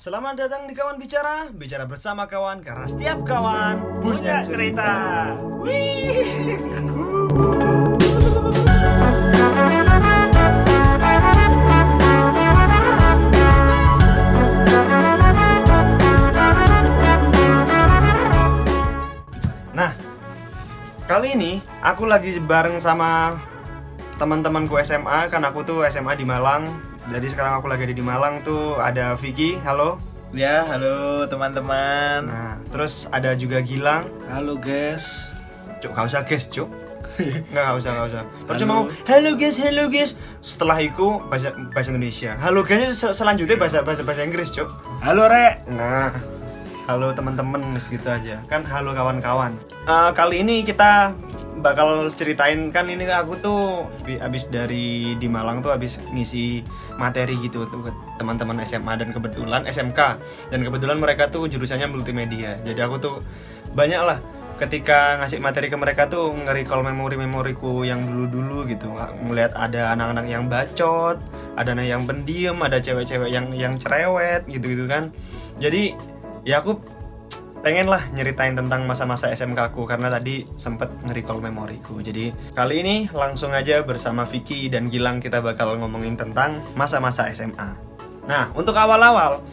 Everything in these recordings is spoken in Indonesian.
Selamat datang di Kawan Bicara, bicara bersama kawan karena setiap kawan punya cerita. Nah, kali ini aku lagi bareng sama teman-temanku SMA kan aku tuh SMA di Malang. Jadi sekarang aku lagi ada di Malang tuh ada Vicky, halo. Ya, halo teman-teman. Nah, terus ada juga Gilang. Halo guys. Cuk, gak usah guys, cuk. Enggak, gak usah, gak usah. Percuma Halo. mau, halo guys, halo guys. Setelah itu bahasa bahasa Indonesia. Halo guys se- selanjutnya bahasa bahasa bahasa Inggris, cuk. Halo Rek. Nah, halo teman-teman segitu aja. Kan halo kawan-kawan. Eh, kali ini kita bakal ceritain kan ini aku tuh bi- abis dari di Malang tuh abis ngisi materi gitu tuh teman-teman SMA dan kebetulan SMK dan kebetulan mereka tuh jurusannya multimedia. Jadi aku tuh banyak lah ketika ngasih materi ke mereka tuh nge-recall memori-memoriku yang dulu-dulu gitu. Ngelihat ada anak-anak yang bacot ada anak yang pendiam ada cewek-cewek yang yang cerewet gitu-gitu kan. Jadi ya aku pengen lah nyeritain tentang masa-masa SMK aku karena tadi sempet nge-recall memoriku jadi kali ini langsung aja bersama Vicky dan Gilang kita bakal ngomongin tentang masa-masa SMA nah untuk awal-awal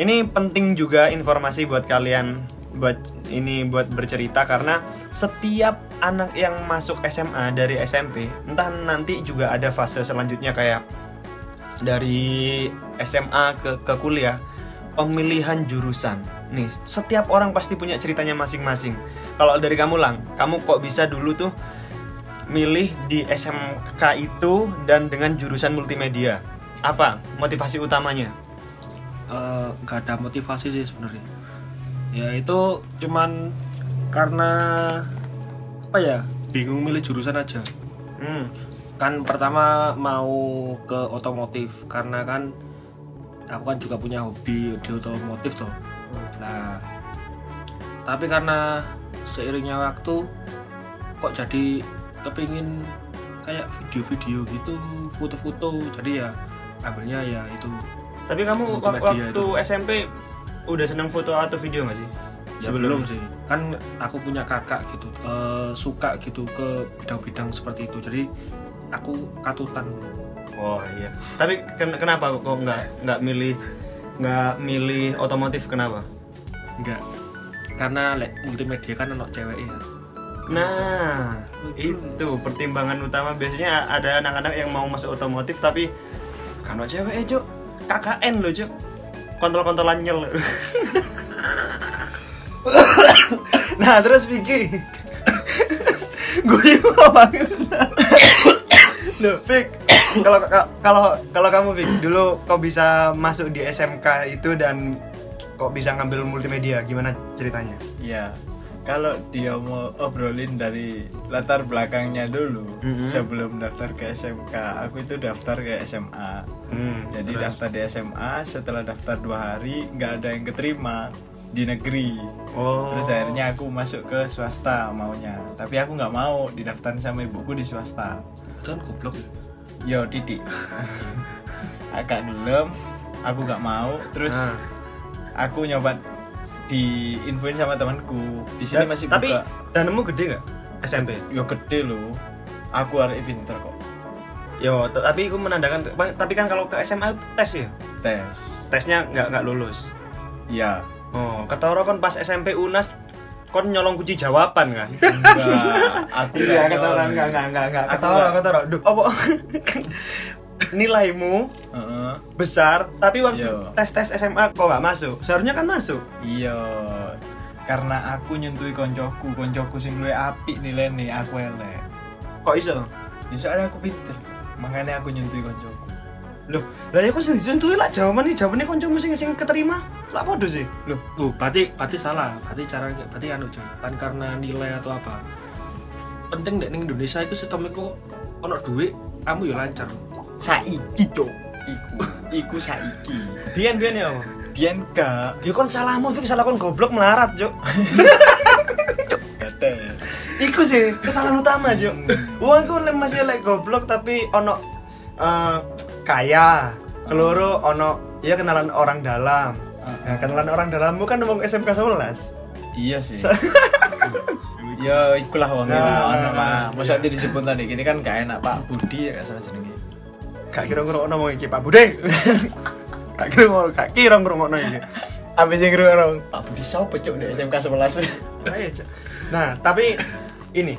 ini penting juga informasi buat kalian buat ini buat bercerita karena setiap anak yang masuk SMA dari SMP entah nanti juga ada fase selanjutnya kayak dari SMA ke ke kuliah pemilihan jurusan nih setiap orang pasti punya ceritanya masing-masing kalau dari kamu lang kamu kok bisa dulu tuh milih di SMK itu dan dengan jurusan multimedia apa motivasi utamanya Eh, nggak ada motivasi sih sebenarnya. Ya itu cuman karena apa ya? Bingung milih jurusan aja. hmm. Kan pertama mau ke otomotif karena kan aku kan juga punya hobi di otomotif toh. Nah, tapi karena seiringnya waktu kok jadi kepingin kayak video-video gitu, foto-foto. Jadi ya ambilnya ya itu tapi kamu waktu itu. SMP udah seneng foto atau video gak sih Ya, belum sih kan aku punya kakak gitu eh, suka gitu ke bidang-bidang seperti itu jadi aku katutan Oh iya. Tapi ken- kenapa kok nggak nggak milih nggak milih otomotif kenapa? enggak karena lek multimedia kan anak cewek ya Nah itu pertimbangan utama. Biasanya ada anak-anak yang mau masuk otomotif tapi kan cewek cuk? KKN loh cuk. Kontrol-kontrolan nyel. Nah terus Vicky. Gue banget loh Vick kalau kalau kalau kamu Vick dulu kok bisa masuk di SMK itu dan kok bisa ngambil multimedia gimana ceritanya Ya, kalau dia mau obrolin dari latar belakangnya dulu, Mhm. sebelum daftar ke SMK, aku itu daftar ke SMA. Hmm, Jadi terus? daftar di SMA, setelah daftar dua hari nggak ada yang keterima di negeri. Oh. Terus akhirnya aku masuk ke swasta maunya, tapi aku nggak mau didaftarin sama ibuku di swasta. itu kan goblok ya Yo titik, agak gelem, aku nggak mau. Terus Ah. aku nyoba diinfoin sama temanku. Di sini masih tapi buka. danemu gede gak? SMP yo gede loh. Aku hari pinter kok. Yo tapi aku menandakan tapi kan kalau ke SMA itu tes ya? Tes. Tesnya nggak nggak lulus? Ya oh ketara kan pas SMP unas kon nyolong kunci jawaban kan? Enggak aku iya nggak ketara nyolong. nggak nggak nggak nggak Aku ketara nggak. ketara duh. Apa? Nilaimu Heeh. besar tapi waktu Iya. tes tes SMA kok nggak masuk? Seharusnya kan masuk. Iya. Karena aku nyentui koncoku koncoku sing luwih apik nilai nih aku elek. Kok iso? Ya soalnya aku pinter. Makanya aku nyentui koncoku loh lah ya kok sih disentuhi lah jawaban nih jawabannya koncomu sing sing keterima? Lah podo sih? Loh tuh berarti berarti salah berarti cara berarti anu cuy kan karena nilai atau apa. Penting dek ning Indonesia itu sistem itu ono duit kamu ya lancar. Saiki cok iku iku saiki. Bian bian ya biyen gak ya kon salahmu Fik. Salah kon goblok melarat Juk gede Iku sih kesalahan utama Juk Uangku lem masih lek goblok tapi ono eh, kaya keloro ono ya kenalan orang dalam Nah, kenalan orang dalammu kan ngomong SMK 11. iya sih So- ya ikulah wong Nah, nah, ono mah masa iya. disebut tadi gini kan gak enak Pak Budi ya gak salah jenenge Gak kira ngrungokno ngomong iki Pak Bude. Gak kira ngomong gak kira ngrungokno iki. Abis yang kru orang Pak Budi siapa cok di SMK 11 Nah, iya. Nah, tapi ini.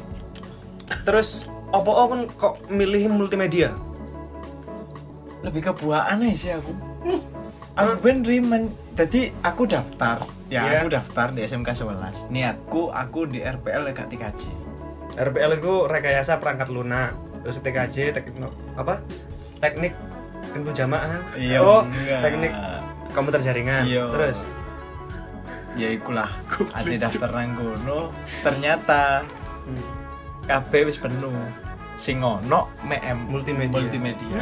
Terus opo kan kok milih multimedia? Lebih ke buaan aja sih aku aku ben rimen jadi aku daftar ya Iya. aku daftar di SMK 11 niatku aku di RPL gak 3J RPL itu rekayasa perangkat lunak. Terus TKJ teknik apa? Teknik kan jamaah. oh, enggak. teknik komputer jaringan. Iya. Terus ya ikulah ada daftar nang kono ternyata KB wis penuh sing ono MEM Multimedia. multimedia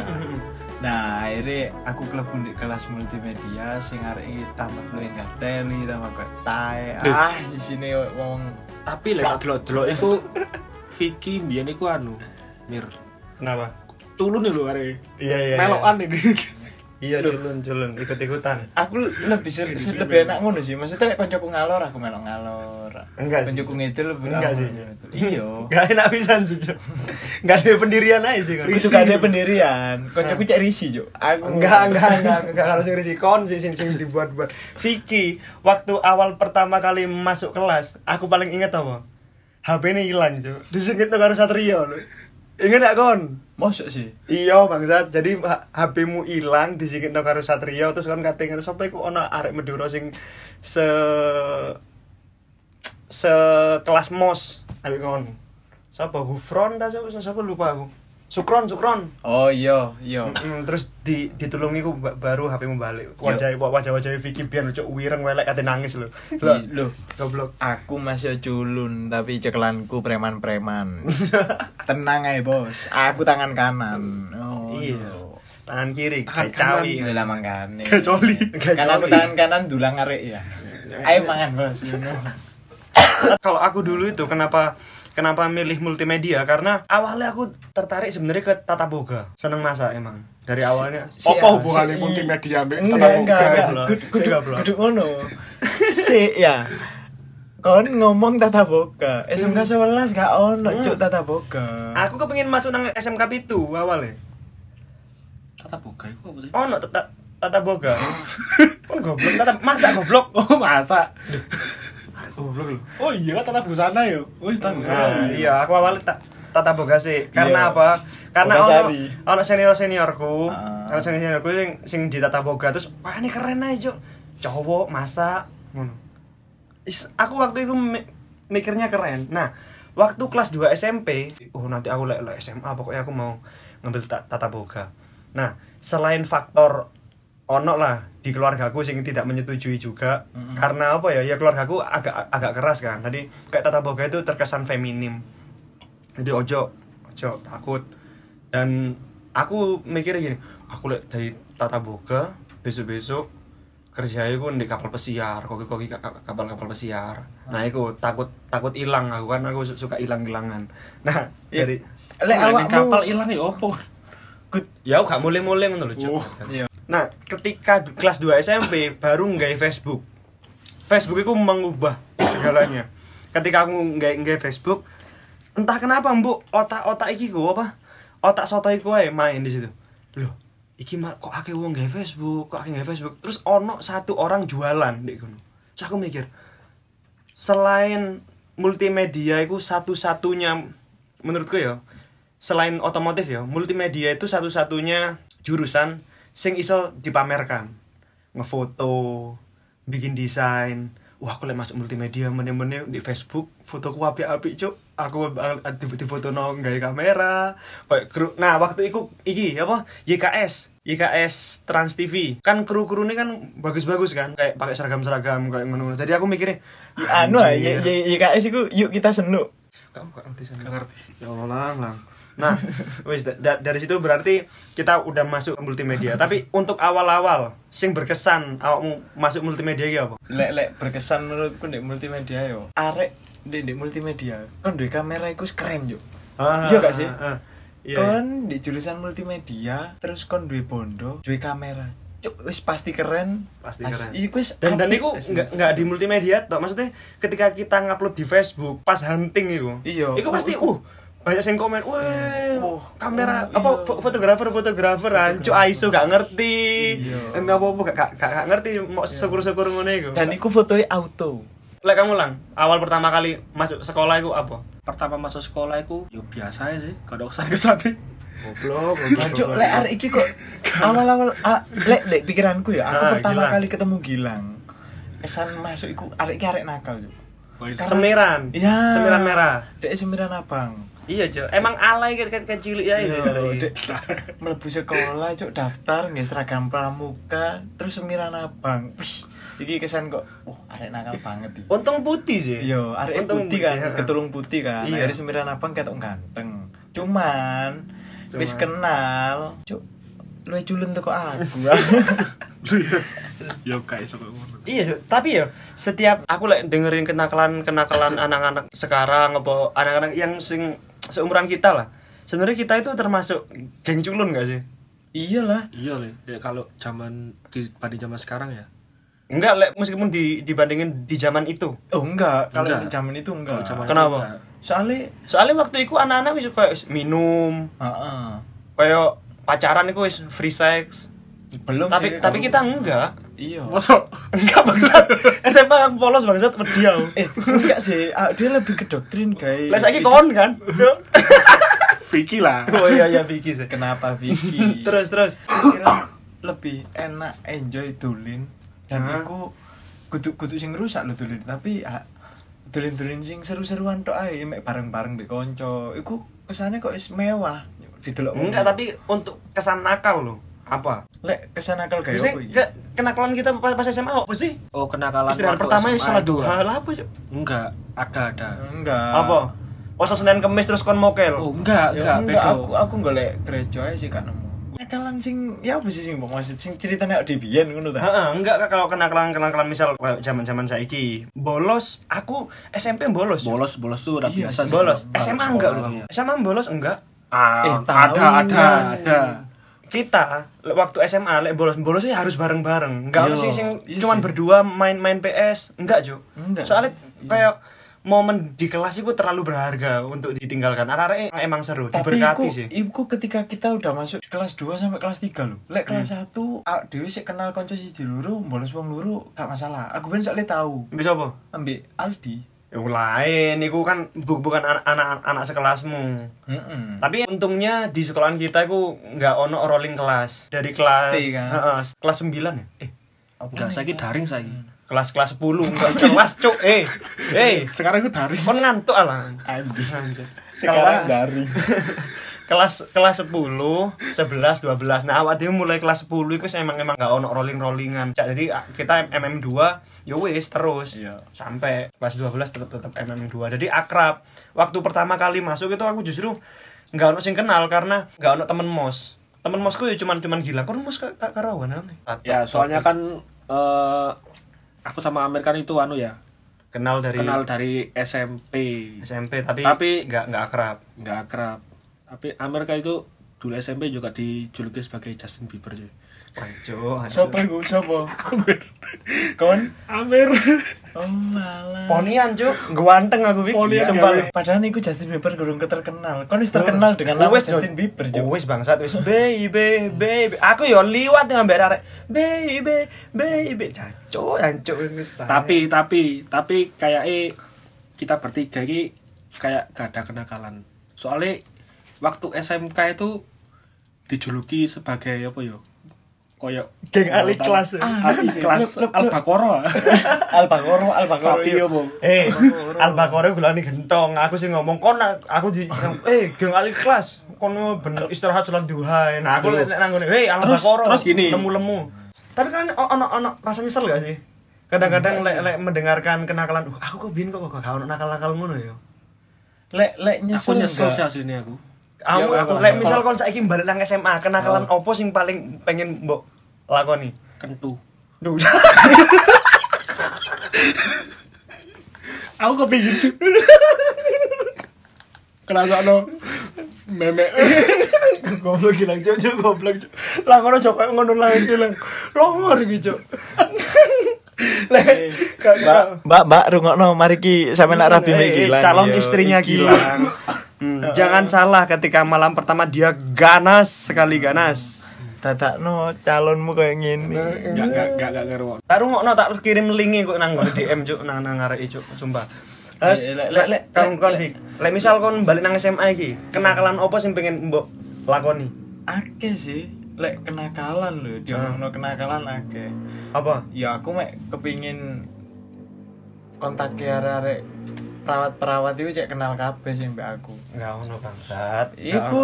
nah akhirnya aku klebu di kelas multimedia sing arek tambah lu yang gateli tambah kok tae ah di sini wong Tapi lek delok-delok iku Vicky mbiyen iku anu Mir. Kenapa? Tulun lho are. Iya iya. Melokan ini. Iya, culun culun ikut-ikutan. aku lebih ser lebih enak ngono sih maksudnya lek koncoku ngalor aku melok ngalor Enggak sih. ngidul lebih Enggak sih. ngidul. iya Gak enak pisan sih, Cuk. Gak ada pendirian aja sih kan. itu gak ada pendirian koncoku cek risi cuk aku Enggak, enggak, enggak, enggak harus ngisi kon sih sing sing dibuat-buat. Vicky, waktu awal pertama kali masuk kelas, aku paling inget apa? HP ini hilang, Cuk. Disingkit tuh karo Satrio. Ingat gak kon? Masuk sih Iya bangsat, jadi HP-mu hilang disingkit karo Satrio terus kon kating ngono sapa iku arek Madura sing se sekelas mos ambek kon. Sapa Gufron ta sapa sapa lupa aku. Sukron, Sukron. oh iya iya Mm, terus di ditulungi ku ba- baru HP-mu balik. Wajah wajah wajah Vicky biar lucu wireng welek kate nangis lho. Lho, Ih, Loh, goblok. aku masih culun tapi ceklanku preman-preman. Tenang aja bos, aku tangan kanan. Oh Iya. Tangan kiri Tangan kayak cawi. Iya lah mangkane. Kecoli. Kan aku tangan kanan dulang arek ya. Ayo mangan bos. kalau aku dulu itu kenapa kenapa milih multimedia? Karena awalnya aku tertarik sebenarnya ke tata boga. Seneng masak emang. Dari awalnya. Si- Apa ah, hubungannya si- multimedia ambek Enggak, tata enggak, boga? Kudu- si ngono. Si ya. Kon ngomong tata boga, SMK 11 gak ono cuk tata boga. aku kepengen masuk nang SMK itu awalnya. Tata boga iku apa sih? oh no tata tata boga. Kan goblok tata masak goblok. Oh, masa. Goblok lu Oh iya kan tata busana ya. Oh, tata busana. Nah, iya aku awalnya ta- tata boga sih karena Iya. apa karena ono ono senior seniorku Ah. ono senior seniorku sing sing di tata boga terus wah ini keren aja Cuk. cowok masak ngono aku waktu itu mi- mikirnya keren nah waktu kelas 2 SMP oh nanti aku lek lek SMA pokoknya aku mau ngambil ta- tata boga nah selain faktor ono lah di keluargaku sing tidak menyetujui juga. Karena apa ya? Ya keluargaku agak agak keras kan. Tadi kayak tata boga itu terkesan feminim. Jadi ojo ojo takut. Dan aku mikir gini aku lihat dari tata boga besok besok kerja aku di kapal pesiar koki koki kapal kapal pesiar. Nah aku takut takut hilang aku kan aku su- suka hilang hilangan nah Iya. dari Lek awakmu kapal ilang ya opo? ya aku gak mulai mulai ngono lho. Nah, ketika kelas 2 SMP baru nggak Facebook. Facebook itu mengubah segalanya. Ketika aku nggak nggak Facebook, entah kenapa mbok otak-otak iki ku apa? Otak soto iku ae main di situ. Loh, iki mah kok akeh wong nggak Facebook, kok akeh nggak Facebook. Terus ono satu orang jualan di kono. Terus aku mikir, selain multimedia itu satu-satunya menurutku ya selain otomotif ya multimedia itu satu-satunya jurusan sing iso dipamerkan. Ngefoto bikin desain. Wah aku lagi masuk multimedia meneh-meneh di Facebook fotoku api-api cuk. Aku di, foto no nggak kamera kayak kru nah waktu itu iki apa? YKS YKS Trans TV kan kru-kru ini kan bagus-bagus kan kayak pakai seragam-seragam kayak ngono. Jadi aku mikirnya Ya, anu ah, anjir. y- y- YKS iku yuk kita senuk. kamu gak ngerti Gak ngerti. ya Allah lang lang nah wis da- da- dari situ berarti kita udah masuk ke multimedia tapi untuk awal-awal sing berkesan awakmu masuk multimedia iki apa Lek lek berkesan menurutku di multimedia yo. Arek di, di multimedia kon duwe kamera iku wis keren yo. Iya gak sih? ah, iya, iya. kon di jurusan multimedia terus kon duwe bondo, duwe kamera. Cuk, wis pasti keren. Pasti As- keren. Iku wis dan dan apik itu wis. nggak nggak di multimedia toh maksudnya ketika kita ngupload di Facebook pas hunting itu Iya. itu pasti uh banyak yang komen wah Oh, kamera oh, apa iya. fo- fotografer fotografer ancu ISO gak ngerti Iya. dan apa apa gak, gak, gak, gak ngerti mau syukur syukur ngono itu Dan iku fotonya auto. lek kamu lang awal pertama kali masuk sekolah itu apa pertama masuk sekolah itu yo biasa aja sih gak ada kesan kesan goblok Lah cuk, lek arek iki kok awal-awal ah, lek lek pikiranku ya, aku Ah, pertama Gilang. kali ketemu Gilang. Kesan masuk iku arek iki arek nakal, Cuk. Semiran Iya. semiran merah Dek semiran abang. Iya cok emang alay kayak kayak cilik ya itu Iya, mlebu sekolah cuk daftar nggak seragam pramuka terus semiran abang. Iki kesan kok wah arek nakal banget iki. untung putih sih Iya, arek Untung putih kan, ya. ketulung putih kan. Iya. Akhirnya semiran abang ketok ganteng. Cuman, wis Cuman. kenal, cuk lu culun tuh kok aku. yo kayak ngono Iya, tapi ya setiap aku lek dengerin kenakalan-kenakalan anak-anak sekarang apa anak-anak yang sing seumuran kita lah. Sebenarnya kita itu termasuk geng culun gak sih? Iyalah. iya le ya, kalau zaman dibanding zaman sekarang ya Enggak, lek meskipun di, dibandingin di zaman itu. Oh enggak, kalau Enggak. zaman itu enggak. Kalau zaman Kenapa? itu enggak. Soalnya, Soalnya waktu itu anak-anak wis kayak minum, heeh. kayak pacaran itu wis free sex. belum tapi sih, tapi kita enggak. Iya. Masa Enggak bangsat. SMA aku polos bangsat dia. Eh, enggak sih, ah, dia lebih ke doktrin guys. Lah saiki kon kan. Vicky lah oh iya iya Vicky sih. Kenapa Vicky? Terus terus. Kira lebih enak enjoy dolin dan Hah? aku kudu kudu sing rusak lho dolin tapi ah, dolin-dolin sing seru-seruan tok ae mek bareng-bareng mbek kanca. Iku kesane kok is mewah. Didelok. Enggak, tapi untuk kesan nakal loh. Apa? lek kesan akal kayak apa ke- kenakalan kita pas, pas SMA apa sih? oh kenakalan Istirahat pertama ya SMA salat itu duha ya? lah apa Cuk? enggak ada ada Enggak. Apa? Puasa Senin Kemis terus kon mokel. oh enggak Ya, enggak enggak, aku aku golek gereja ae sih kan nemu. Nakalan sing ya apa sih sing maksud sing ceritanya di biyen ngono ta? Heeh, enggak Kak, kalau kenakalan-kenakalan misal kayak zaman-zaman saiki. Bolos, aku SMP bolos. Cuk. bolos bolos tuh udah Iya biasa sih, sih Bolos. Kalau SMA enggak loh. iya. SMA bolos enggak. ah Eh, ada ada ada Kita waktu SMA lek bolos bolosnya harus bareng-bareng. Enggak Iya, ono sing sing iya cuman sih. berdua main-main PS. Enggak, Cuk. Enggak Soalnya sih. kayak momen di kelas itu terlalu berharga untuk ditinggalkan. Anak-anak emang seru, Tapi diberkati iku, sih. iku ketika kita udah masuk kelas 2 sampai kelas 3 loh. Lek kelas 1 ah, Dewi sih kenal konco siji loro, bolos wong loro gak masalah. Aku ben soalnya tahu. Bisa apa? Ambek Aldi. Yang lain, itu kan bu- bukan anak anak anak sekelasmu. Heeh. Tapi untungnya di sekolahan kita itu nggak ono rolling kelas dari kelas Stay, kan? Heeh, kelas 9 ya. Eh, enggak saya daring saya kelas kelas 10 enggak kelas cuk. Eh, eh, sekarang itu daring kon ngantuk alah. Anjing. Anjir. Sekarang daring. kelas kelas 10, 11, 12. Nah, awak dhewe mulai kelas 10 itu emang emang gak ono rolling-rollingan. Cak, Jadi ah, kita MM2 ya wis terus Iya. sampai kelas 12 tetap tetap MM2. Jadi akrab. Waktu pertama kali masuk itu aku justru nggak ono sing kenal karena nggak ono temen mos. Temen mosku ya cuman cuman gila. Kon mos ka- ka- karawan apa? ya soalnya kan eh, aku sama Amir kan itu anu ya kenal dari kenal dari SMP SMP tapi Tapi- nggak nggak akrab. nggak akrab tapi Amir kan itu dulu SMP juga dijuluki sebagai Justin Bieber cuy Anjo, Sopo iku? Sopo? Kon? Amir Oh malah. Ponian, Cuk. Ganteng aku Wik. Ponian, Sempal. Padahal iku Justin Bieber gurung terkenal. Kon wis terkenal dengan nama Justin Bieber, Jo. Jo. Wes bangsat wes baby baby. Aku yo liwat ngambil arek baby baby. Caco anco wis ta. tapi tapi tapi kayak eh kita bertiga ini kayak gak ada kenakalan soalnya waktu SMK itu dijuluki sebagai apa yo koyok Geng ahli kelas. ahli kelas Lep, lep, lep. Albacoro Albacoro, Albacoro. sapi iya. apa Eh, Albacore gulane gentong. Aku sih ngomong kon aku di eh geng ahli kelas. Kon bener istirahat sholat duha. Nah, aku Iya. nek nang ngene, "Hei, Terus- Albacoro." terus gini. lemu-lemu. Tapi kan ono ono rasa nyesel gak sih? Kadang-kadang lek lek mendengarkan kenakalan, "Uh, aku kok biyen kok kok gak ono nakal-nakal ngono ya." Lek lek aku nyesel nyesel enggak? sih aslinya aku Aku, Ya, aku- lek misal kon saiki balik nang SMA, kenakalan opo sing paling pengen mbok lakoni? kentu Duh. aku kepingin sih kerasa no meme goblok gilang cuk cuk goblok cuk. Lah ngono joko ngono lah gilang. longor gitu Lek, gak- Mbak, Mbak, Mbak, rungokno mari ki sampe nak rabi Eh, mek calon istrinya Iki. Hmm, jangan salah ketika malam pertama dia ganas sekali ganas. Dadakno calonmu kayak ngene. Enggak enggak enggak enggak ngerti. Tak rungokno tak kirim linki kok nang DM cuk nang nang arek cuk sumpah. Terus Eh, lek lek- lek lek- kon kon lek- misal kon balik nang SMA iki, kenakalan opo sing pengen mbok lakoni? Akeh sih, lek kenakalan lho, diomongno kenakalan akeh. Apa? Ya aku mek kepingin kontak arek-arek perawat-perawat itu cek kenal kabeh sih mbak aku. Enggak ono bangsat. Iku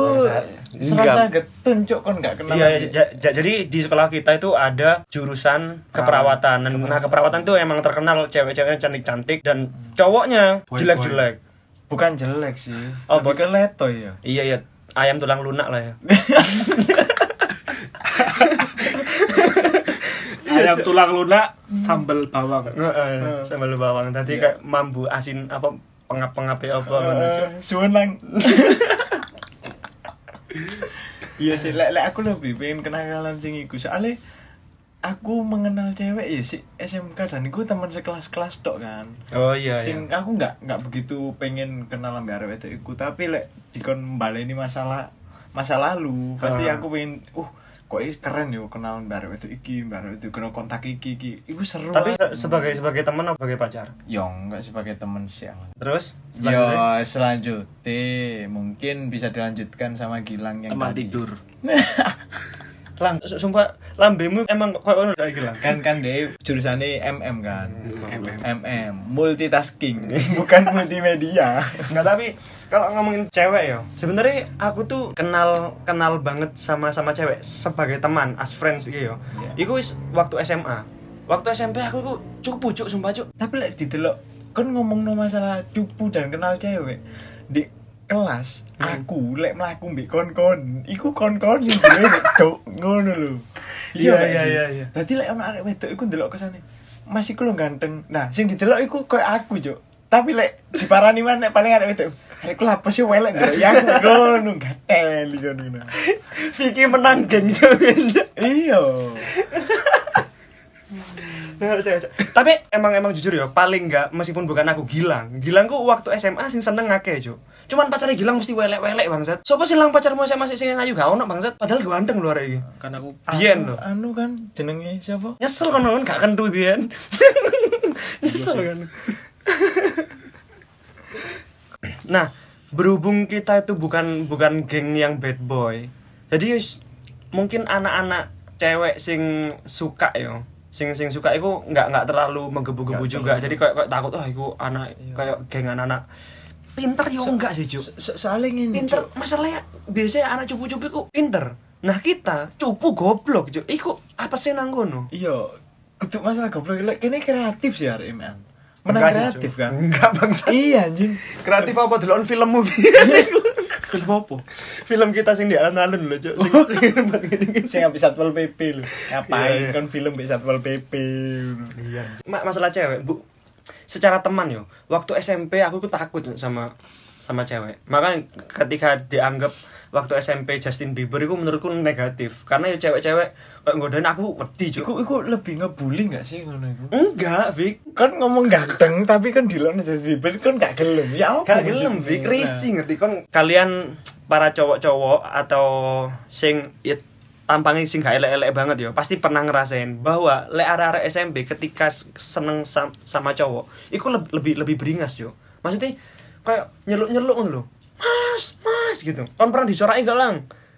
serasa getun cuk kon gak kenal. Iya, ja- jadi di sekolah kita itu ada jurusan keperawatan. Dan, Nah, keperawatan itu emang terkenal cewek-ceweknya cantik-cantik dan cowoknya Boy, jelek-jelek. Bukan jelek sih. Oh, bukan letoy ya. Iya ya, ayam tulang lunak lah ya. Ayam tulang lunak sambal bawang. Heeh, sambal bawang tadi kayak mambu asin apa pengap-pengap ya apa. Eh, Suwenang. Iya sih, lek lek aku lebih pengen kenakalan sing iku. Soalnya aku mengenal cewek ya sih SMK dan iku teman sekelas-kelas tok kan. Oh iya sing iya. aku nggak nggak begitu pengen kenal sama arek wedok iku tapi lek dikon baleni masalah masa lalu pasti aku pengen uh kok ini keren yo kenal mbak arek wedok iki mbak arek wedok kena kontak iki iki iku seru Tapi ah. sebagai sebagai teman atau sebagai pacar? yo nggak sebagai temen sih. Terus Yo selanjutnya? selanjutnya mungkin bisa dilanjutkan sama Gilang yang Teman tadi. tidur. Lang, su- sumpah lambemu emang koyo ngono lagi lah. kan kan deh jurusannya MM kan MM. MM multitasking bukan multimedia Enggak tapi kalau ngomongin cewek ya, sebenarnya aku tuh kenal kenal banget sama sama cewek sebagai teman, as friends gitu ya. Iya. Iku wis waktu SMA. Waktu SMP aku tuh cukup cuk sumpah cuk. tapi lek didelok kan ngomong no masalah cupu dan kenal cewek di kelas Hmm. aku lek melaku mbek kon-kon iku kon-kon sing duwe wedok ngono lho Iya, iya, sih? iya, iya. dadi lek ono arek wedok iku ndelok kesane Mas iku lho ganteng nah sing didelok iku koyo aku cuk tapi lek diparani mana paling arek wedok arek ku apa sih welek ndelok ya aku ngono gatel ngono Vicky menang geng cuk. iya. Tapi emang emang jujur ya, paling enggak meskipun bukan aku Gilang. Gilangku waktu SMA sing seneng ngake, Cuk. Cuman pacarnya Gilang mesti welek-welek bangsat. Sopo sih lang pacarmu SMA sih sing ayu gak ono bangsat. Padahal ganteng luar iki. Kan aku Biyen Anu- lho. anu kan jenenge siapa Nyesel kan kan gak kentu biyen. Nyesel kan. nah, berhubung kita itu bukan bukan geng yang bad boy. Jadi mungkin anak-anak cewek sing suka yo. Sing sing suka itu nggak nggak terlalu menggebu-gebu juga. Jadi kayak kayak takut oh iku anak kayak geng anak-anak pinter yo enggak sih, Cuk. So- so- soalnya ngene pinter Cuk. masalahnya biasanya anak cupu-cupu iku pinter. Nah, kita cupu goblok, Cuk. Iku apa sih nang kono? Iya, kudu masalah goblok kene kreatif sih hari ini. Menang Enggak sih, kreatif Cuk. kan? Enggak bangsa. iya anjing. Kreatif apa delon filmmu? film apa? film kita sing di alun-alun lho, Cuk. Sing gini-gini. Sing habis Satpol PP lho. Ngapain iya. kan film mbek Satpol PP. Iya. Ma- masalah cewek, Bu. Secara teman yo, waktu SMP aku tuh takut sama sama cewek. Makanya ketika dianggap waktu SMP Justin Bieber itu menurutku negatif karena ya cewek-cewek kayak ngodain aku wedi Cuk. Iku iku lebih ngebully gak sih ngono iku? Enggak, Vic. Kan ngomong ganteng tapi kan dilokno jadi bibir kan gak gelem. Ya apa? Gak gelem? Vic. Risih ngerti kon kalian para cowok-cowok atau sing ya, tampangnya sing gak elek-elek banget ya pasti pernah ngerasain bahwa le arek-arek SMP ketika seneng sam- sama cowok itu lebih lebih beringas yo maksudnya kayak nyeluk-nyeluk ngono lho mas mas gitu. Kon pernah disorai gak lang?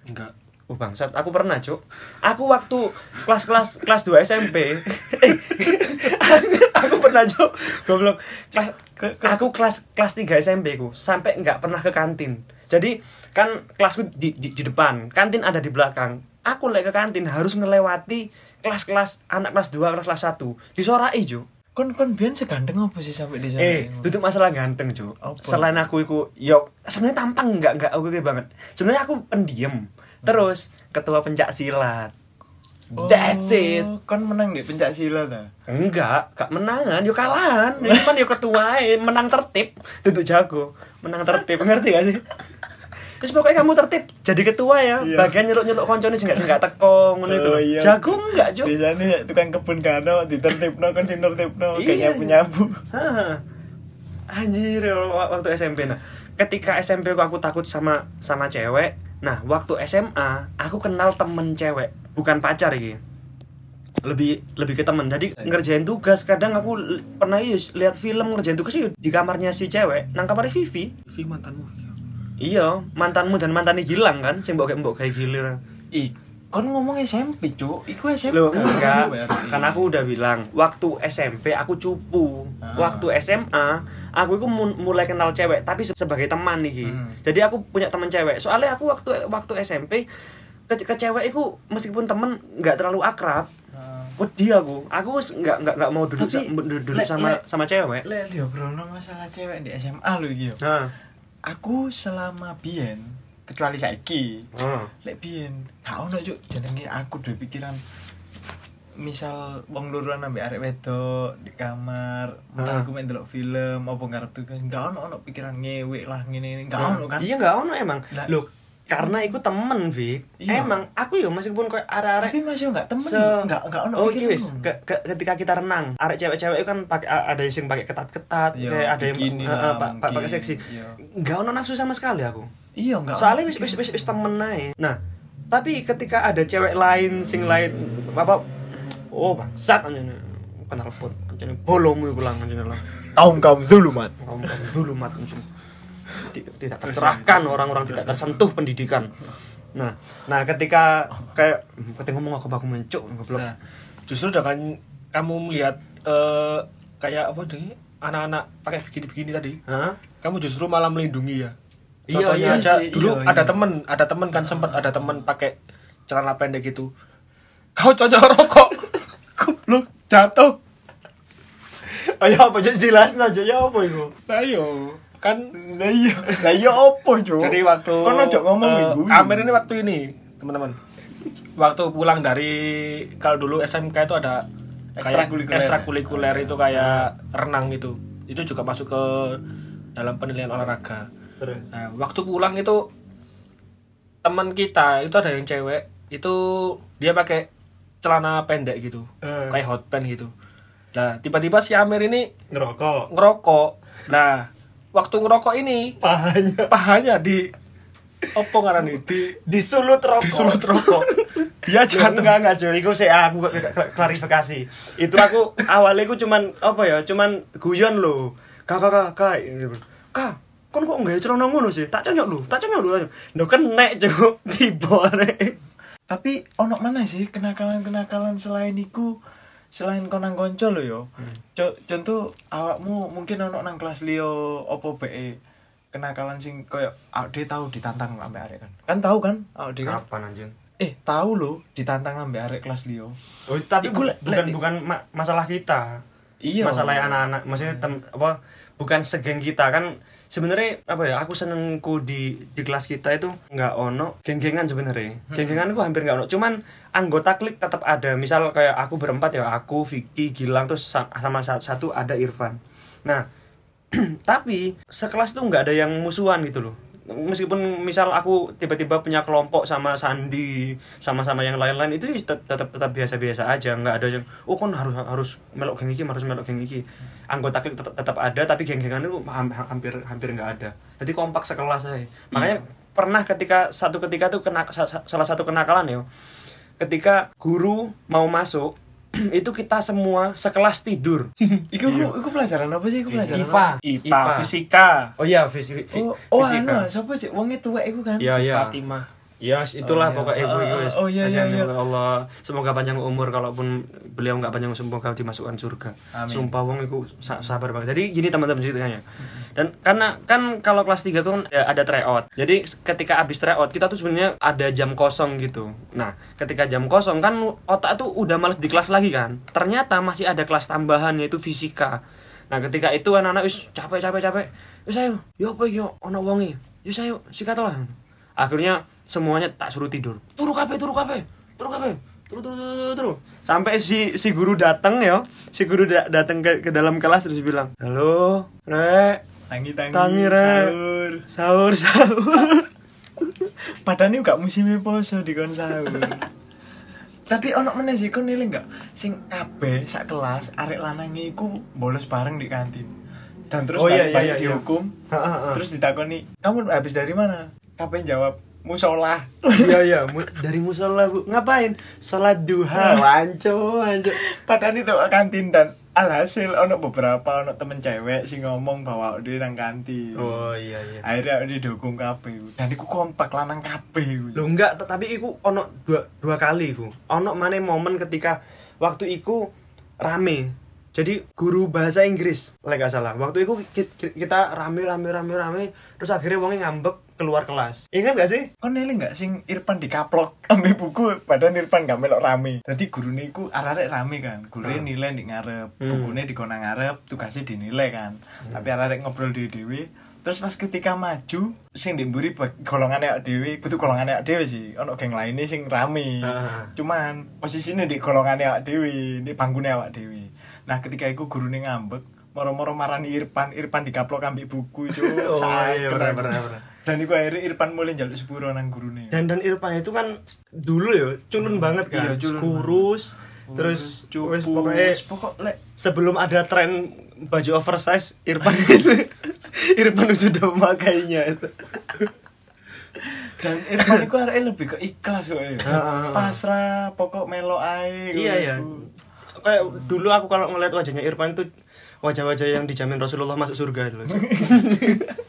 Enggak. Oh bangsat, aku pernah cuk. Aku waktu kelas-kelas kelas 2 SMP eh, Aku pernah cuk. Goblok. Kelas, Ke- ke- Aku kelas kelas 3 SMP ku Sampai nggak pernah ke kantin. Jadi kan kelasku di, di, di depan Kantin ada di belakang. Aku lek ke kantin harus ngelewati Kelas-kelas anak kelas 2, kelas kelas 1 Disorai cuk Kon kon biyen seganteng apa sih sampai di sana? Eh, itu masalah ganteng, Cuk. Selain aku iku, yo sebenarnya tampang enggak enggak oke banget. Sebenarnya aku pendiam. Terus ketua pencak silat. That's it. Oh, Kon menang di pencak silat ta? Enggak, gak menangan, yo kalahan. Ini kan yo ketua, eh, menang tertib, duduk jago, menang tertib, ngerti gak sih? Wis pokoknya kamu tertib jadi ketua ya. Iya. Bagian nyeluk-nyeluk koncone sing gak sing gak teko ngono iku. Oh, iya. Jago enggak, Cuk? Biasanya tukang kebun kano ditertibno kan sing nertibno Iya. kayak nyapu-nyapu. Hah. Anjir, wa- waktu SMP nah. Ketika SMP aku, aku takut sama sama cewek. Nah, waktu SMA aku kenal temen cewek, bukan pacar iki. Lebih lebih ke temen. Jadi ngerjain tugas, kadang aku pernah yus lihat film ngerjain tugas yuk di kamarnya si cewek, nang kamarnya Vivi. Vivi mantanmu. Iya, mantanmu dan mantannya hilang kan, sing mbok mbok kayak gilir. Ih, kon ngomong SMP, Cuk. Iku SMP. Loh, enggak. Baru. Kan aku udah bilang, waktu SMP aku cupu. Ah. Waktu SMA, aku itu mu- mulai kenal cewek, tapi se- sebagai teman nih. Hmm. Jadi aku punya teman cewek. Soalnya aku waktu waktu SMP ke, ke cewek itu meskipun temen nggak terlalu akrab, Ah. wedi aku. Aku nggak nggak nggak mau duduk Tapi, sa- duduk, lek- sama lek- sama cewek. Lek diobrolno masalah cewek di SMA yo. Nah, Aku selama biyen kecuali saiki. ah. Lek biyen gak ono Cuk jenenge aku duwe pikiran misal wong luruan ambek arek wedok di kamar, Ah. entah aku main delok film apa ngarep tugas, gak ono ono pikiran ngewek lah ngene gak ono kan. Iya nggak ono emang. Lah- Loh, karena itu temen, Vic. Iya. Emang aku ya meskipun kayak arek-arek Tapi masih gak temen, Se- gak gak ono Oh, wis. ngono. Ke- ke- ketika kita renang, arek cewek-cewek itu kan pakai ada yang pakai ketat-ketat, Iya, kayak ada yang pa- mungkin. pakai seksi. Iya. Enggak ono nafsu sama sekali aku. Iya gak Soalnya wis wis wis wis temen ae. Nah, tapi ketika ada cewek lain sing lain apa oh bangsat anjene kenal pot anjene bolomu iku lang anjene lah. kaum kaum zulumat. Kamu kamu dulu mat anjene. Ti- Tidak tercerahkan orang-orang tidak tersentuh pendidikan. Nah, nah ketika kayak ketika ngomong aku aku mencuk goblok. Nah, justru dengan kamu melihat eh, kayak apa deh anak-anak pakai begini-begini tadi, Hah? kamu justru malah melindungi ya. Iya, Contohnya iya ada, sih, dulu iya, ada iya. temen, ada temen kan sempat ada temen pakai celana pendek gitu. Kau cocok rokok, goblok jatuh. Ayo apa jelasin aja ya apa itu? Nah yo, kan Lah iya, lah iya opo, Cuk? jadi waktu Kon ojo ngomong minggu. Amir ini waktu ini, teman-teman. Waktu pulang dari kalau dulu SMK itu ada kayak Ekstrakurikuler. ekstrakurikuler itu kayak renang itu. Itu juga masuk ke dalam penilaian olahraga. Terus. Nah, waktu pulang itu teman kita itu ada yang cewek itu dia pakai celana pendek gitu Eh. kayak hot pants gitu nah tiba-tiba si Amir ini Ngerokok. ngerokok nah waktu ngerokok ini Pahanya pahanya di opo ngaran nih di disulut rokok. disulut rokok dia Jangan jatuh enggak enggak cuy, itu saya aku kl- kl- klarifikasi. Itu aku awalnya aku cuman apa ya, cuman guyon loh. Kak kak kak kak, kak, kon kok enggak celana ngono sih? Tak conyok lu, tak conyok lu. Ndo kenek cuk, tiba. Tapi ono mana sih kenakalan-kenakalan selain iku selain konang konco lo yo. Co- contoh awakmu mungkin ono nang kelas liyo opo be kenakalan sing koyo awak dhewe tahu ditantang ambek arek kan. Kan tahu kan? Awak dhewe kan. Kapan anjing? Eh, tahu lo ditantang ambek arek kelas liyo. Oh, tapi Iku bu- bukan le- bukan ma- masalah kita. Iya. Masalah anak-anak, maksudnya tem, apa bukan segeng kita kan sebenarnya apa ya aku senengku di di kelas kita itu nggak ono geng-gengan sebenarnya. Geng-gengan itu hampir nggak ono. Cuman anggota klik tetap ada. Misal kayak aku berempat ya aku Vicky Gilang terus sa- sama sa- satu ada Irfan. Nah tapi sekelas tuh nggak ada yang musuhan gitu loh meskipun misal aku tiba-tiba punya kelompok sama Sandi sama-sama yang lain-lain itu tet- tetap tetap biasa-biasa aja nggak ada yang oh kan harus harus melok geng iki harus melok geng iki. Anggota klik tetap, tetap ada tapi geng-gengan itu ham- hampir hampir nggak ada. Jadi kompak sekelas aja. Makanya pernah ketika satu ketika tuh kena sa- sa- salah satu kenakalan ya. Ketika guru mau masuk itu kita semua sekelas tidur Iku iku, iku pelajaran apa sih? Iku pelajaran IPA. IPA, fisika Oh iya, fis fi- Oh, oh fisika. anu, siapa sih? Wong itu wae iku kan. Iya, iya. Fatimah Ya, itulah Oh, iya. pokoknya ibu ibu. oh, oh, iya, iya, iya. Allah semoga panjang umur kalaupun beliau nggak panjang semoga dimasukkan surga. Amin. Sumpah wong itu sa- sabar banget. Jadi gini teman-teman ceritanya. Dan karena kan kalau kelas 3 kan ada, ada tryout. Jadi ketika habis tryout kita tuh sebenarnya ada jam kosong gitu. Nah, ketika jam kosong kan otak tuh udah males di kelas lagi kan. Ternyata masih ada kelas tambahan yaitu fisika. Nah, ketika itu anak-anak wis capek capek capek. Wis ayo, yo apa yo ono wonge. Wis ayo sikat lah. Akhirnya semuanya tak suruh tidur. Turu kabeh, turu kabeh. Turu kabeh. Turu turu turu turu. turu. Sampai si si guru datang ya. Si guru da- datang ke, ke dalam kelas terus bilang, "Halo, Rek, Tangi tangi. Tangi, Rek. sahur. sahur sahur." Padahal ini gak musimnya poso di kon sahur. Tapi ono meneh sih kon nilai gak sing kabeh sak kelas arek lanange iku bolos bareng di kantin. Dan terus Oh, iya, iya, iya, iya. dihukum. Ha. Terus ditakoni, "Kamu habis dari mana?" Kabeh jawab, "Musola." Iya iya, mu- dari musola bu. Ngapain? Sholat duha. Wanco, wanco. Padahal itu kantin dan alhasil ono beberapa ono temen cewek sing ngomong bahwa dia nang kantin. Oh iya iya. Akhirnya dia dukung kabeh. Dan iku kompak lanang kabeh. Lo enggak, tapi iku ono dua dua kali bu. Ono mana momen ketika waktu iku rame. Jadi guru bahasa Inggris, lek gak salah. Waktu itu ki- ki- kita rame rame rame rame, terus akhirnya wongnya ngambek keluar kelas. Ingat gak sih? Kon nilai nggak sing Irfan dikaplok ambil buku padahal Irfan gak melok rame. Jadi guru niku arek rame kan. Guru Hmm. nilai di ngarep, Hmm. bukunya di kona ngarep, tugasnya dinilai kan. Tapi arek ngobrol di dewi. Terus pas ketika maju, sing dimburi golongan awak dewi, kudu golongan awak dewi sih. Ono geng lainnya sing rame. Ah. Cuman posisinya di golongan awak dewi, di panggungnya awak dewi. Nah ketika guru ngambek, moro-moro marani Irfan, Irfan dikaplok ambil buku itu. Oh, iya, pernah, pernah, pernah. Dan iku akhirnya Irfan mulai jaluk sepuro nang gurune. Dan dan Irfan itu kan dulu ya culun banget kan. Iya, culun Kurus, terus cupu wes pokoknya pokok lek sebelum ada tren baju oversize Irfan itu Irfan sudah memakainya itu. dan Irfan iku arek lebih ke ikhlas kok ya. Pasrah, pokok melo ae. Iya ya. Kayak dulu aku kalau ngeliat wajahnya Irfan tuh wajah-wajah yang dijamin Rasulullah masuk surga itu loh.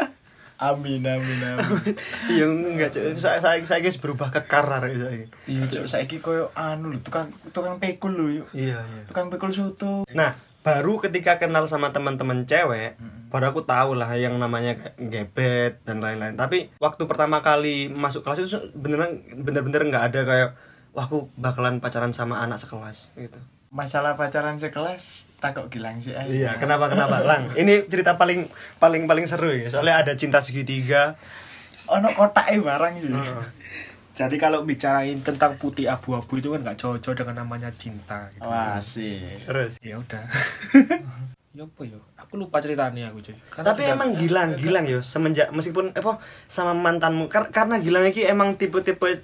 Amin amin amin. Iya enggak cuy. Saya saya saya guys berubah kekar arek saya. Iya, cuk saiki koyo anu lho, tukang tukang pekul lho yuk. Iya iya. Tukang pekul soto. Nah, baru ketika kenal sama teman-teman cewek, baru aku tahu lah yang namanya gebet dan lain-lain. Tapi waktu pertama kali masuk kelas itu beneran bener-bener nggak ada kayak wah aku bakalan pacaran sama anak sekelas gitu. Masalah pacaran sekelas takok gilang sih ae. Iya, kenapa kenapa? Lang, ini cerita paling paling paling seru ya. Soalnya ada cinta segitiga. Ono kotake barang sih. Jadi kalau bicarain tentang putih abu-abu itu kan nggak jauh-jauh dengan namanya cinta. Gitu. Wah, sih. Terus. Ya udah. ya apa ya? Aku lupa ceritanya aku cuy. Karena Tapi emang Gilang, Gilang yo semenjak meskipun apa sama mantanmu kar- karena Gilang ini emang tipe-tipe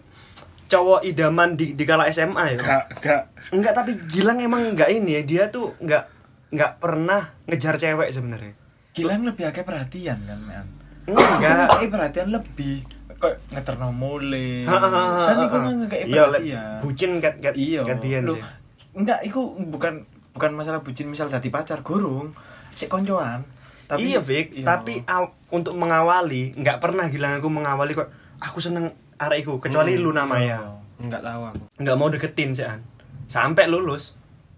cowok idaman di di kala SMA ya. Enggak, enggak. Enggak, tapi Gilang emang enggak ini ya. Dia tuh enggak enggak pernah ngejar cewek sebenarnya. Gilang lebih akeh perhatian kan, man. Enggak. Ngekei perhatian lebih. Kok ngeterno mule. Kan iku mah ngekei Iya, le- perhatian. bucin kat kat iya kat biyen sih. enggak iku bukan bukan masalah bucin misal tadi pacar gurung sik koncoan tapi iya, Vic, iya. tapi untuk mengawali enggak pernah Gilang aku mengawali kok aku seneng arek iku kecuali Hmm, lu namanya. iya. Enggak tahu aku. Enggak mau deketin sih an. Sampai lulus.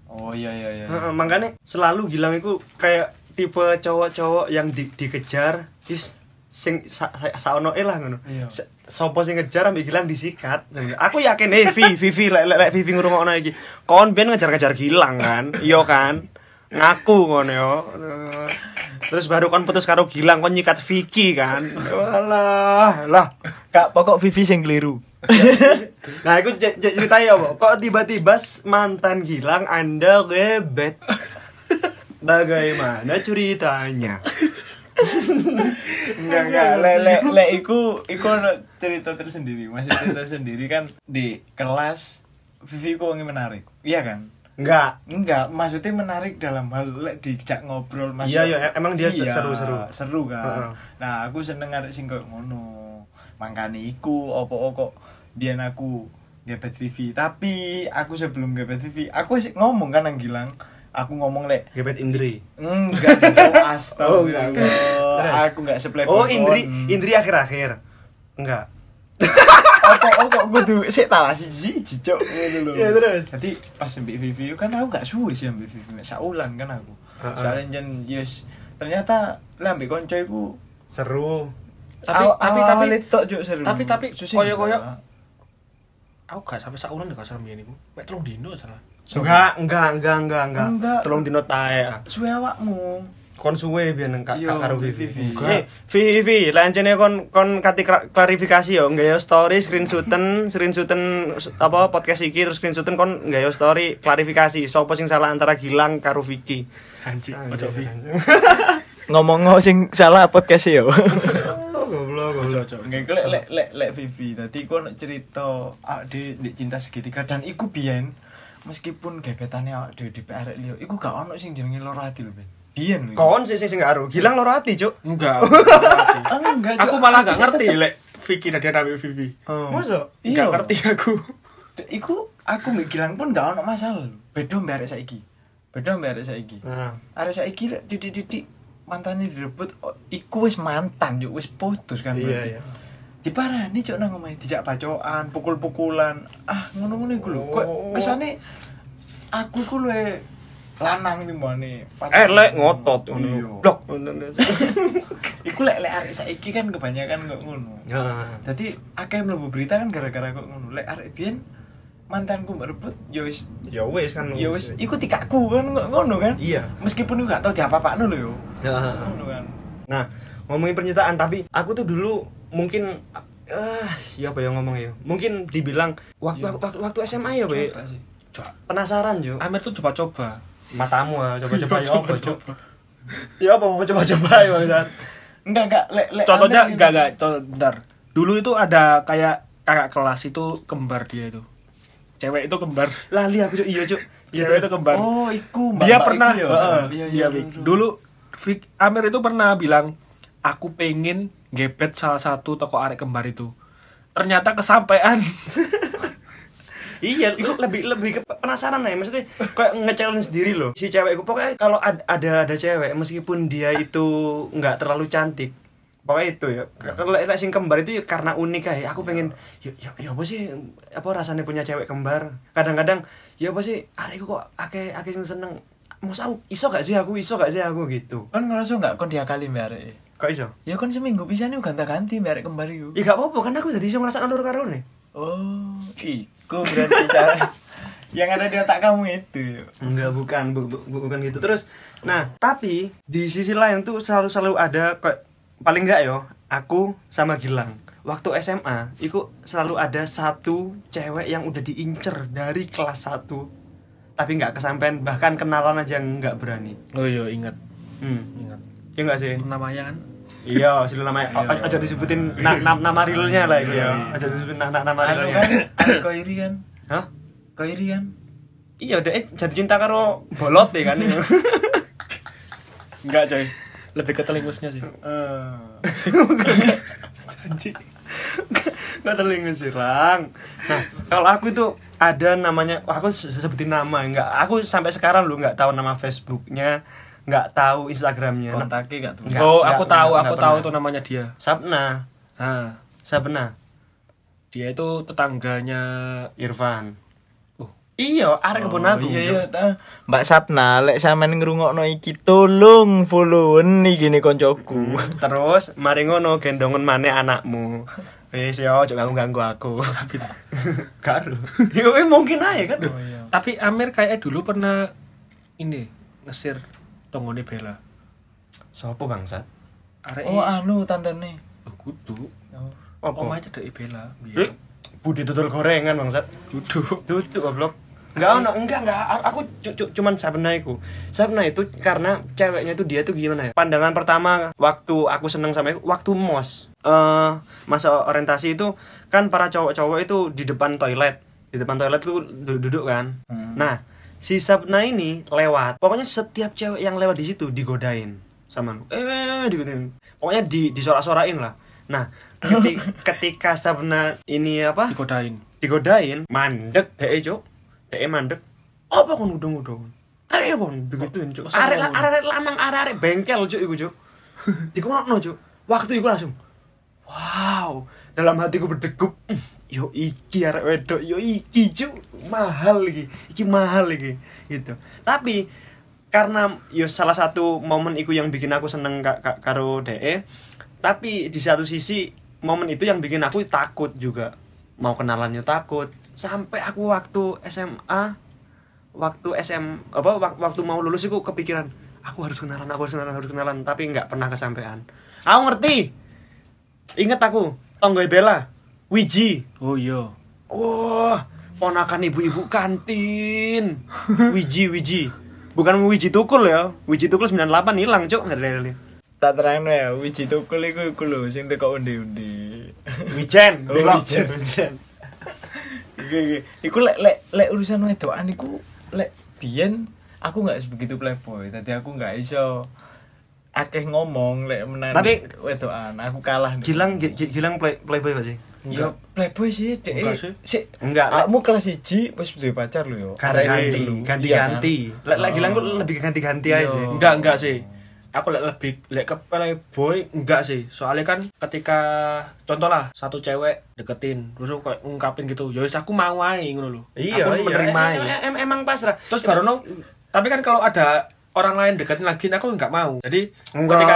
oh iya iya iya Heeh, makanya selalu Gilang itu kayak tipe cowok-cowok yang di, dikejar terus sing sa, sa, saono e lah ngono. Iya. Sa- Sopo sing ngejar ambil Gilang disikat. Aku yakin eh Vi, Vivi lek lek lek Vivi ngurungokno iki. Kon ben ngejar-ngejar Gilang kan? Iya kan? Ngaku ngono yo. Terus baru kon putus karo Gilang kon nyikat Vicky kan. Walah, lah. kak pokok Vivi sing keliru Nah, aku cerita ya. Kok tiba-tiba mantan Gilang Anda gebet? Bagaimana ceritanya? enggak enggak le le le iku iku cerita tersendiri masih cerita sendiri kan di kelas Vivi ku wonge menarik iya kan Enggak. enggak maksudnya menarik dalam hal lek dijak ngobrol mas Iya, iya, emang dia Iya, seru-seru. seru kan Heeh. nah aku seneng arek sing koyo ngono mangkane iku opo kok biyen aku gebet Vivi tapi aku sebelum gebet Vivi aku wis ngomong kan nang Gilang aku ngomong lek Gebet Indri. enggak Cok. astagfirullah Terus? aku enggak Oh, Indri, Indri akhir-akhir. Enggak. Apa apa gue tuh sih tahu sih sih cicok gitu loh Iya, terus? jadi pas ambil Vivi kan aku gak suwe sih ambil Vivi mek saulan kan aku Heeh. soalnya jen yes ternyata lah ambil konco iku Seru. Tapi aw- tapi awal tapi itu juk seru tapi tapi Susah koyo-koyo aku gak sampai saulan gak salah mbiyen iku. Mek telung dino salah. Enggak, enggak, enggak, enggak, enggak. Enggak. Tolong dino tae. suwe awakmu Kon suwe biyen kak Iya, karo Vivi. Vivi. Eh, Vivi, lancene kon kon kati kla- klarifikasi yo, nggak yo story screenshoten, screenshoten apa podcast iki terus screenshoten kon nggak yo story klarifikasi sopo sing salah antara Gilang karo Vicky. Ojo Vi. ngomong sing salah podcast yo Oh, goblok. Ojo ojo. Nggak lek lek lek lek Vivi. Tadi ku ono cerita awak di, cinta segitiga dan iku biyen meskipun gebetannya dhewe di PR liyo, iku gak ono sing jenenge loro ati lho, Ben. Biyen. Kon sih sing gak aru. Gilang loro ati, Cuk. Enggak. aku nggak ngerti. Ah, enggak, Aku malah gak ngerti lek Vicky dan dia namanya Vivi. Oh. Masa? Iya. Gak ngerti aku. Iku aku mbek Gilang pun gak ono masalah. Beda mbek arek saiki. Beda mbek arek saiki. Nah. Arek saiki didik-didik mantannya direbut oh, iku wis mantan yuk wis putus kan Iya, berarti. iya. Diparani cuk nang omahe dijak bacokan, pukul-pukulan. Ah, ngono-ngono iku lho. Kok Oh. kesane aku iku luwe lanang timbane Eh, lek ngotot Iya. ngono. Blok. Iku lek lek arek saiki kan kebanyakan kok ngono. Ya. Jadi akeh mlebu berita kan gara-gara kok ngono. Lek arek biyen mantanku merebut ya wis Ya wis kan. ya wis iku tikakku kan kok ngono kan. Iya. Meskipun aku gak tau diapa-apakno lho yo. Ya. Ngono kan. Nah, ngomongin percintaan tapi aku tuh dulu mungkin ah, ya apa ya ngomong ya. Mungkin dibilang waktu Iya. waktu, waktu SMA ya, Be. Penasaran, Jo. Amir tuh coba-coba. Matamu ah, coba-coba ya apa. Coba-coba. Ya apa mau coba-coba ya, Bang. Enggak enggak lek lek Contohnya enggak enggak, contoh, bentar. Dulu itu ada kayak kakak kelas itu kembar dia itu. Cewek itu kembar. Lali aku, Jo. Iya. Iya, Cewek itu kembar. Oh, iku dia mbak-mbak pernah iku ya? heeh, Iya, dia iya, Vic. bener. dulu Vic, Amir itu pernah bilang aku pengen gebet salah satu toko arek kembar itu ternyata kesampaian Iya, itu lebih lebih ke penasaran ya, maksudnya kayak nge-challenge sendiri loh. Si cewek itu pokoknya kalau ad- ada ada cewek meskipun dia itu nggak terlalu cantik. Pokoknya itu ya. Kalau lek sing kembar itu ya karena unik kayak aku pengen ya, ya, ya apa sih apa rasanya punya cewek kembar. Kadang-kadang ya apa sih arekku kok akeh akeh sing seneng. Mau aku iso gak sih aku iso gak sih aku gitu. Kon ngerasa enggak kon diakali mbak arek? Kok iso? Ya kon seminggu bisa nih ganti-ganti mbak arek kembar iku. Ya gak apa-apa kan aku jadi iso ngerasa lur karo nih. Oh, iku berarti cara yang ada di otak kamu itu. Enggak, bukan, bu- bu- bu- bukan gitu. Terus, nah, tapi di sisi lain tuh selalu selalu ada kayak paling enggak yo, aku sama Gilang. Waktu SMA, itu selalu ada satu cewek yang udah diincer dari kelas 1 tapi nggak kesampaian bahkan kenalan aja nggak berani oh iya ingat hmm. ingat ya nggak sih namanya kan iya sih namanya Iya. aja disebutin na- na- nama realnya lah itu ya Iya. aja disebutin na- na- nama Anu realnya kan, anu koiri kan, hah koiri kan. iya udah eh jadi cinta karo bolot deh kan enggak coy lebih ke telingus-nya sih Eh, Anjing. Nggak telinga sirang. Nah, kalau aku itu ada namanya, wah, aku se- sebutin nama, enggak. Aku sampai sekarang lu nggak tahu nama Facebooknya, nggak tahu Instagramnya. Kontaknya gak tuh. Enggak, oh enggak, aku tahu enggak aku tahu tuh namanya dia Sabna, ah Sabna, dia itu tetangganya Irfan. oh Iya, arek kebun Oh, aku. iya iya ta. Mbak Sapna lek sampean ngrungokno iki tolong followen iki gini koncoku. Terus mari ngono gendongen maneh anakmu. Wis yo, ojo ganggu-ganggu aku. Karo. Yo eh, mungkin aja kan. Oh iya. tapi Amir kayak dulu pernah ini ngesir tonggone Bella Sopo bangsat? arek Oh anu tantene. oh, kudu Oh. Apa? Oma aja dari Bella Eh, Budi tutul gorengan bangsat. kudu Tutup goblok. Enggak ono, enggak enggak. Aku cu- cu- cuman Sabna iku. Sabna itu karena ceweknya itu dia tuh gimana ya? Pandangan pertama waktu aku seneng sama iku waktu mos. Eh masa orientasi itu kan para cowok-cowok itu di depan toilet. Di depan toilet tuh duduk-duduk kan. Hmm. Nah, si Sabna ini lewat. Pokoknya setiap cewek yang lewat di situ digodain sama aku. Eh, digodain. Pokoknya di disorak-sorakin lah. Nah, keti- ketika Sabna ini apa? digodain digodain mandek deh cuk deh mandek apa kon udung-udung ayo kon begituin Masa arek arek lanang arek arek bengkel cuk iku cuk dikonokno cuk waktu iku langsung wow dalam hatiku berdegup "Hmm, yo iki arek wedok yo iki cuk. Mahal iki. Iki mahal iki gitu. Tapi karena yo salah satu momen iku yang bikin aku seneng ka, ka- karo DE tapi di satu sisi momen itu yang bikin aku takut juga. Mau kenalannya takut. Sampai aku waktu SMA waktu SM apa wak- waktu mau lulus itu kepikiran aku harus kenalan aku harus kenalan harus kenalan. Tapi nggak pernah kesampaian aku ngerti. Inget aku tonggoy Bella Wiji oh iya Wah, ponakan ibu-ibu kantin. Wiji, Wiji. Bukan Wiji Tukul ya. Wiji Tukul 98 hilang, Cuk. Tak terangno ya wiji tukul iku iku lho sing teko undi-undi Wijen, Oh, wijen. wijen. Iki iki. Iku lek lek lek urusan wedokan iku lek biyen aku nggak sebegitu playboy. Tadi aku nggak iso akeh ngomong lek menan Tapi- wedokan. Aku kalah. nih. Gilang Gi- Gi- Gilang play, playboy gak sih? Ya playboy sih, dek. Enggak sih. Sik. Enggak, Kamu kelas 1 wis duwe pacar lho yo. Ganti-ganti, ganti-ganti. Iya kan? Lek lek Oh. Gilang kok lebih ke ganti-ganti aja sih. Enggak, enggak sih. Aku lek lebih lek ke playboy enggak sih. Soalnya kan ketika contoh lah satu cewek deketin terus aku kayak ngungkapin gitu. Ya wis aku mau ae ngono lho. Iya, aku iya. menerima. Em- em- emang pasrah. Terus baru no tapi kan kalau ada orang lain deketin lagi aku nggak mau. Jadi Enggak. ketika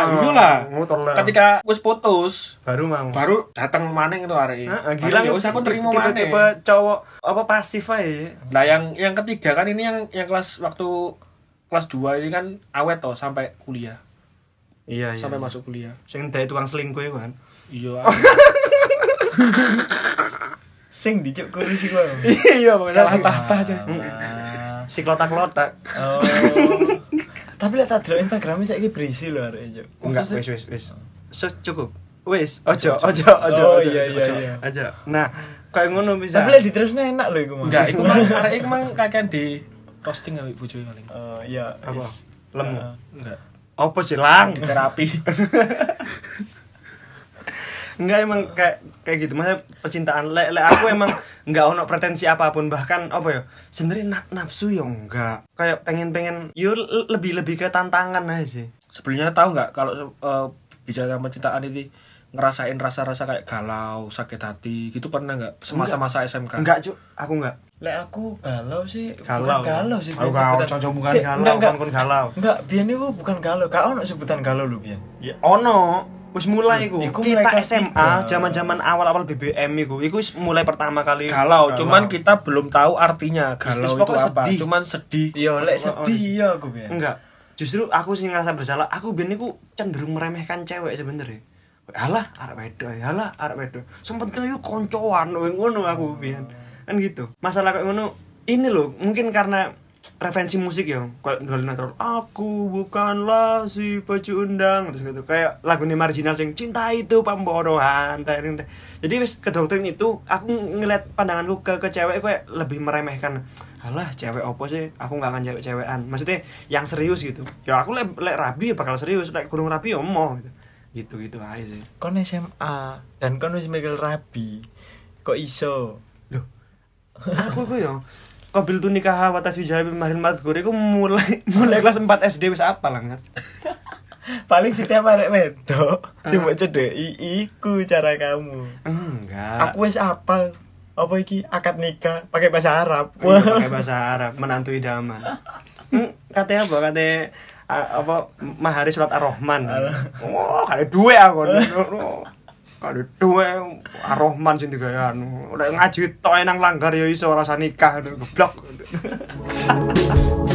Ngotor lah. ketika wis putus baru mau. baru datang maneng itu hari Heeh, Gilang ya aku terima tipe-tipe maneng. cowok apa pasif aja. Nah yang yang ketiga kan ini yang yang kelas waktu kelas 2 ini kan awet toh sampai kuliah. Iya, iya. Sampai masuk kuliah. Sing dari tukang selingkuh kan. Iya. Sing dicuk kursi gua. Iya, Kalah tahta aja. Si klotak-klotak. Oh. Tapi lihat tak delok Instagramnya saiki berisi lho arek yo. Enggak, wis wis wis. So, cukup. Wis, ojo, ojo, ojo. Oh, ojo, iya, ojo, iya, ojo. iya. Aja. Nah, kayak ngono bisa. Tapi lihat diterusno enak lho iku mah. Enggak, iku mah arek iku mah kakean di roasting ambek bojoe paling. Oh iya. Apa? Lemu. Ah. Enggak. Apa sih, Lang? Terapi. Enggak emang kayak kayak gitu masa percintaan le, le aku emang enggak ono pretensi apa pun bahkan apa ya sebenarnya na- nafsu ya enggak kayak pengen pengen yo le- lebih lebih ke tantangan aja sih Sebelumnya tahu nggak kalau eh, bicara percintaan ini ngerasain rasa-rasa kayak galau, sakit hati gitu pernah nggak semasa-masa SMK? enggak cuk aku enggak Lek aku galau sih, galau bukan galau sih. aku galau cocok bukan galau enggak, enggak. kon kon galau Enggak, biyen itu bukan galau. Kak ono sebutan galau lu biyen. ya ono wis mulai iku, Iku kita mulai SMA zaman-zaman awal-awal BBM iku iku wis mulai pertama kali Galau, cuman kita belum tahu artinya galau Wis- wis itu apa. sedih. Cuman sedih. Iya, lek sedih iya aku biyen. Enggak. Justru aku sih ngerasa bersalah. Aku ben niku cenderung meremehkan cewek sebenernya. Alah, arek wedo, alah, arek wedo. Sempet yuk koncoan ngono aku biyen. Kan gitu. Masalah kayak ngono ini loh, mungkin karena referensi musik ya Dolly Natural aku bukanlah si baju undang terus gitu. Kayak lagu ini marginal sing cinta itu pembodohan jadi wis ke doktrin itu aku ngeliat pandanganku ke ke cewek kayak lebih meremehkan. Alah cewek opo sih? Aku nggak akan cewek-cewekan. Maksudnya yang serius gitu. Ya aku lek lek rabi ya bakal serius lek kurang rabi ya mau gitu. Gitu gitu aja sih. Kon SMA dan kon wis mikir rabi. Kok iso? loh aku ku ya Qabil tu nikah wa taswijah marin madhkur iku mulai mulai kelas 4 SD wis apa lah ngat. Paling setiap arek wedok sing mbok cedeki iku cara kamu. Enggak. Aku wis apal apa iki akad nikah pakai bahasa Arab. Iya, pakai bahasa Arab menantu idaman. Hmm, katanya apa? Katanya apa mahari surat Ar-Rahman. Oh, kali dua aku. Kali dua Ar-Rahman sing digawe anu. Udah ngaji tok nang langgar ya iso rasa nikah goblok.